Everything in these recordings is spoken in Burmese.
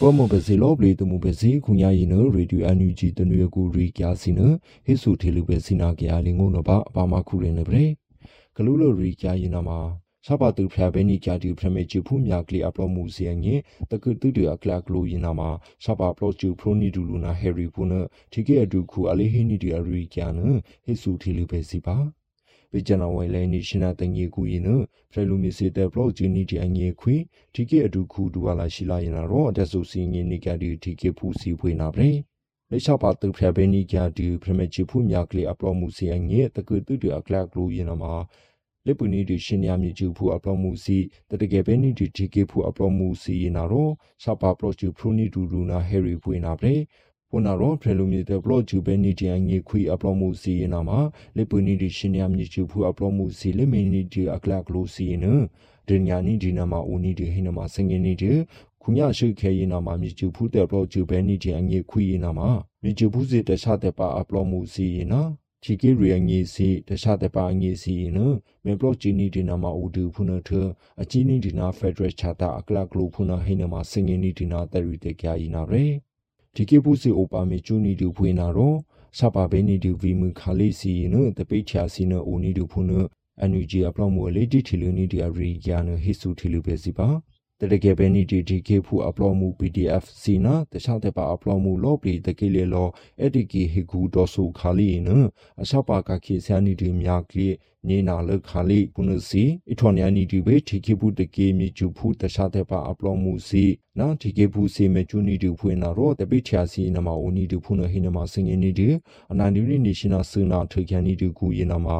ပေါ်မပစီလောပလီတမှုပစီခုညာရင်နရေဒီယိုအန်ယူဂျီတနွေကူရီကျာစီနဟိဆူထေလူပဲစီနာကြအလင်းငုံနပါအပါမခုရင်နေပရေဂလူလိုရီကျာရင်နမှာစပါတူဖျာဘဲနီကြတူဖရမေချူဖူမြာကလီအပလောမှုစီယငေတကတူတူအကလကလိုရင်နာမှာစပါပလောချူဖရိုနီဒူလူနာဟယ်ရီဖူနတီကေအဒူခုအလေးဟီနီဒီအရီကျန်ဟိဆူထေလူပဲစီပါ ပေဂျနာဝိုင်လဲနီရှင်နာတငေကူရင်နဖရလူမီစီတဲ့ဘလော့ဂျီနီဒီအငေခွေဒီကေအဒူခုဒူဝါလာရှိလာရင်တော့တက်ဆူစီငေနီကဒီဒီကေဖူစီဖွေနာပရေလက်ချပါတူဖရဘဲနီကြတူဖရမချီဖူမြာကလီအပလောမှုစီအငေတကတူတူအကလကလိုရင်နာမှာလက်ပူနီဒီရှင်ညာမြကျူဖူအပလောမှုစီတတကယ်ပဲနီဒီဒီကေဖူအပလောမှုစီရင်တော့စပါပလော့ချူဖရူနီဒူရူနာဟယ်ရီဖွေနာပရေ ပွန်နာရောဖရလူမီတဲ့ဘလော့ဂျူဘဲနီတီအငေခွေအပလော့မှုစီရင်နာမှာလေပွနီဒီရှင်ညာမြချူဖူအပလော့မှုစီလေမီနီဒီအကလကလိုစီရင်နဒင်ညာနီဒီနာမှာဦးနီဒီဟိနမှာစငင်းနီဒီခုညရှိခဲရင်နာမှာမြချူဖူတဲ့ဘလော့ဂျူဘဲနီတီအငေခွေရင်နာမှာမြချူဖူစီတခြားတဲ့ပါအပလော့မှုစီရင်နာချီကေရီအငေစီတခြားတဲ့ပါအငေစီရင်နမေဘလော့ဂျီနီဒီနာမှာဦးဒူဖုနထအချီနီဒီနာဖက်ဒရယ်ချာတာအကလကလိုဖုနဟိနမှာစငင်းနီဒီနာတရီတဲ့ကြရင်နာရဲ ဒီကေပူစီအိုပါမေချူနီတူဖွေနာတော့စပါဘဲနီတူဗီမူခါလေးစီနတပိချာစီနအိုနီတူဖုနအန်ယူဂျီအပလော့မူအလေးတီထီလူနီဒီအရီယာနဟိဆူထီလူပဲစီပါ တတကယ်ပဲနီဒီဒီကေဖူအပလော့မှု PDF စီနာတခြားတဲ့ပါအပလော့မှုလော့ပလီတကေလေလောအဒီကီဟီဂူဒေါ်ဆူခါလီနအစပါကခေဆာနီဒီမြာကလီနေနာလခါလီပုနစီအထွန်ယာနီဒီဘေတီကေဖူတကေမီကျူဖူတခြားတဲ့ပါအပလော့မှုစီနာတီကေဖူစီမေကျူနီဒီဖွေနာရောတပိချာစီနမအိုနီဒီဖုနဟိနမစင်ငင်းနီဒီအနာနီနီနေရှင်နာစနာထေကန်နီဒီကူယနာမှာ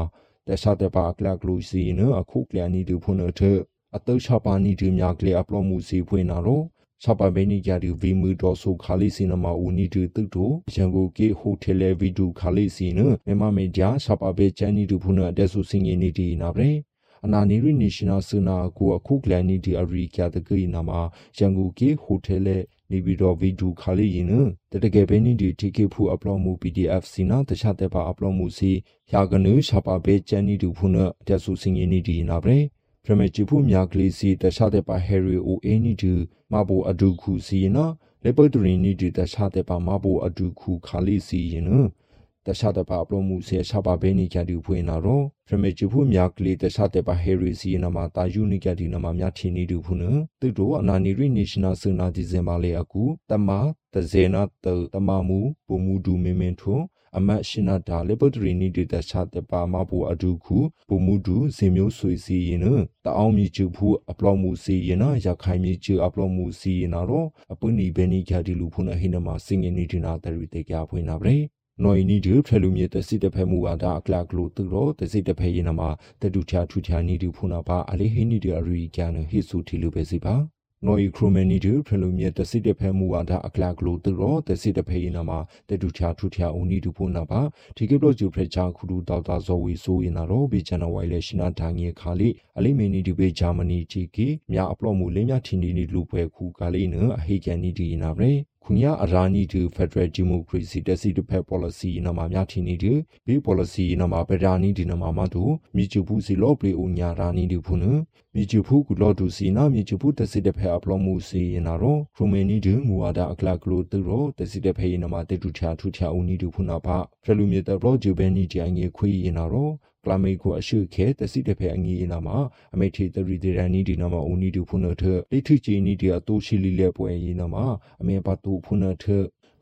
တခြားတဲ့ပါကလကလူစီနအခုကလနီဒီဖုနထေ အတုချပါနီဒီမြကလေအပလောမှုစီဖွင့်နာတော့ချပါဘဲနီကြဒီဗီမူဒေါ်ဆိုခါလီစီနမဦးနီတူတုတိုရန်ကုန်ကေဟိုတယ်လေဗီဒူခါလီစီနမြန်မာမေဂျာချပါဘဲချန်နီတူဖုနအတက်ဆူစင်ငင်းနီဒီနာဗရေအနာနီရီနေရှင်နယ်စနာကိုအခုကလန်နီဒီအရီကျတကိနာမှာရန်ကုန်ကေဟိုတယ်လေနေပြီးတော့ဗီဒူခါလီရင်တတကယ်ပဲနီဒီတီကေဖူအပလော့မှု PDF စီနာတခြားတဲ့ပါအပလော့မှုစီရာကနုချပါဘဲချန်နီတူဖုနအတက်ဆူစင်ငင်းနီဒီနာဗရေဖ ရမေချီဖူမြာကလေးစီတခြားတဲ့ပါဟယ်ရီအိုအင်းနီတူမဘူအဒူခုစီနော်လေပတ်တရီနီတူတခြားတဲ့ပါမဘူအဒူခုခါလီစီယနော်တခြားတဲ့ပါပလိုမှုဆေရှာပါဘဲနီကြတူဖွင့်နာတော့ဖရမေချီဖူမြာကလေးတခြားတဲ့ပါဟယ်ရီစီနမှာတာယူနီကြတူနမှာမြထီနီတူဖုနသူတို့အနာနီရီနေရှင်နယ်စနာဒီဇင်ဘာလေအကူတမတဇေနာတတမမူပုံမူဒူမေမင်ထွန်း အမတ်ရှင်နာဒါလေပုတ်တရီနီဒေတာချတဲ့ပါမဘူအဒုခုပုံမှုဒူဇင်မျိုးဆွေစီရင်နတအောင်မြကျူဖူအပလော့မှုစီရင်နာရခိုင်မြကျူအပလော့မှုစီရင်နာတော့အပွနီဘဲနီကြဒီလူဖုန်ဟိနမှာစင်ငင်းနီဒီနာတရီတေကြဖွင့်နာပဲနော်နီဒီဖရလူမြေတစီတဖဲမှုဝါဒအကလကလိုသူတော့တစီတဖဲရင်မှာတတူချာထူချာနီဒီဖုနာပါအလေးဟိနီဒီအရီကန်ဟိဆူတီလူပဲစီပါ နော်ဤခရိုမနီတူဖလူမြတ်တစိတဖဲမှုဝါဒအကလကလိုတူရောတစိတဖဲရင်နာမှာတတူချာထူချာဦးနီတူဖို့နာပါဒီကိပလို့ကျူဖရချာခုတူတောက်တာဇော်ဝီဆိုရင်နာတော့ဘေချန်နဝိုင်လေရှင်နာဒါငေခါလိအလိမီနီဒီဘေဂျာမနီချီကီမြအပလော့မှုလင်းမြထင်းဒီနီလူပွဲခုကလေးနအဟေကန်နီဒီနာဗရေ ခုညာအရာနီတူဖက်ဒရယ်ဒီမိုကရေစီတက်စီတဖက် policy နမှာများထင်းနေတယ်ဘေး policy နမှာဗဒါနီဒီနမှာမတူမြချူဘူးစီလော့ပလီဦးညာရာနီဒီဖုန်မြချူဖူကူလော့ဒူစီနာမြချူဖူတက်စီတဖက်အပလော့မှုစီရင်နာတော့ခရိုမေနီဒီမူဝါဒအကလကလိုတူရောတက်စီတဖက်ရင်နမှာတေတူချာထူချာဦးနီဒီဖုနာပါဖရလူမြေတဘလော့ဂျူဘဲနီဂျိုင်ငေခွေးရင်နာတော့ ကလမေကိုအရှိခဲတစီတဖဲအငီနာမှာအမေထေတရီဒေရန်နီဒီနာမှာဦးနီဒူဖုနထလိထချီနီဒီအတူရှိလီလေပွဲရင်နာမှာအမေဘတူဖုနထ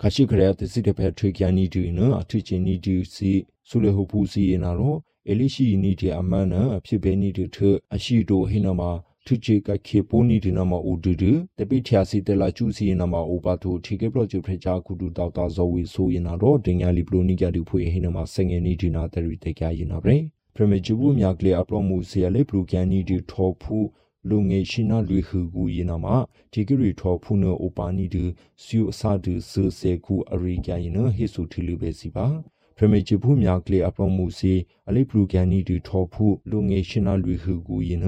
ခရှိခရတစီတဖဲထွေကျန်နီဒီနအထချီနီဒီစီဆူလေဟုဖူစီနာရောအလိရှိနီဒီအမန်နာအဖြစ်ပဲနီဒီထအရှိတိုဟိနာမှာ သူချေကခေပိုနီဒီနာမအိုဒူဒူတပိထျာစီတလာကျူစီနာမအိုပါတိုထေကေပလော့ဂျူဖရချာကူတူတောက်တာဇောဝီဆိုရင်နာတော့တင်ညာလီပလိုနီကြတူဖွေဟိနာမဆငယ်နီဒီနာတရီတေကြရင်နာပဲပရမဂျူဘူးမြကလေအပလော့မှုစီရလေပလူကန်နီဒီထော်ဖူလူငယ်ရှိနာလူခူကူယနာမှာဒီကရီထော်ဖူနိုအိုပါနီဒီစီယိုအစာဒူဆူဆေကူအရိကန်ယနဟိဆူထီလူပဲစီပါပရမဂျူဘူးမြကလေအပလော့မှုစီအလေပလူကန်နီဒီထော်ဖူလူငယ်ရှိနာလူခူကူယန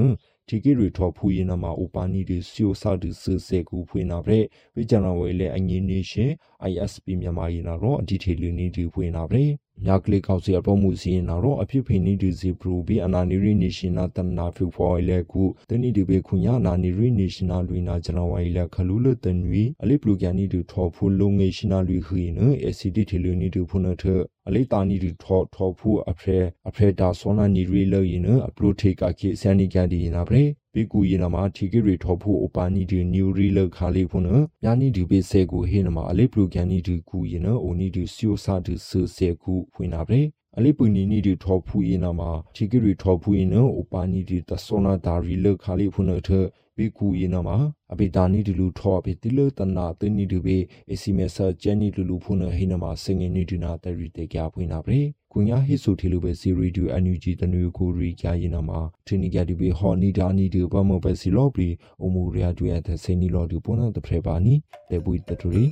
ဒီကရီထော်ဖူယနာမှာအိုပါနီဒီစီယိုစာဒူဆူဆေကူဖွေနာပဲဝိဂျနာဝဲလေအငင်းနေရှင် ISP မြန်မာယနာတော့အဒီထေလူနီဒီဖွေနာပဲ မြကလေးကောက်စီအပေါ်မှုစီနာတော့အဖြစ်ဖိနေဒီစီပရူဘီအနာနီရီနေရှင်နာတနာဖူဖော်လေကူတနီဒီဘေခုညာနာနီရီနေရှင်နာလူနာကျွန်တော်ဝိုင်လက်ခလူလတန်ဝီအလိပလူကန်နီဒီထော်ဖူလုံငေရှင်နာလူခီနအစီဒီတီလူနီဒီဖုန်ထအလိတာနီဒီထော်ထော်ဖူအဖရဲအဖရဲဒါဆောနာနီရီလောရင်အပလိုထေကကိဆန်နီကန်ဒီနာပရေ ဘီကူရင်နာမှာထီဂီရီထော်ဖူအပါနီဒီနျူရီလောက်ခါလေးဖုန်ညာနီဒီဘေဆဲကိုဟေနမှာအလိပလူကန်နီဒီကူရင်အိုနီဒီစီယိုစာဒီဆဆဲကူဖွင့်နာပရေအလိပူနီနီဒီထောဖူအင်းနာမှာချီကရီထောဖူအင်းနောပနီဒီတဆောနာဒါရီလခါလီဖုန်ထ ဘီကူအင်းနာမှာအဘိတာနီဒီလူထောဘီတီလတနာတနီဒီဘေအစီမေဆာဂျန်နီလူလူဖုန်ဟိနမှာစငင်နီဒီနာတရီတေကြဖွင့်နာပရေကုညာဟိဆိုတီလူပဲစီရီဒူအန်ယူဂျီတနူကိုရီကြရင်နာမှာထင်းနီကြဒီဘေဟော်နီဒါနီဒီဘမဘစီလော်ဘီအမူရီယာတူရတဲ့စိနီလော်ဒီပေါ်နာတဖရပါနီတေဘူတတူရီ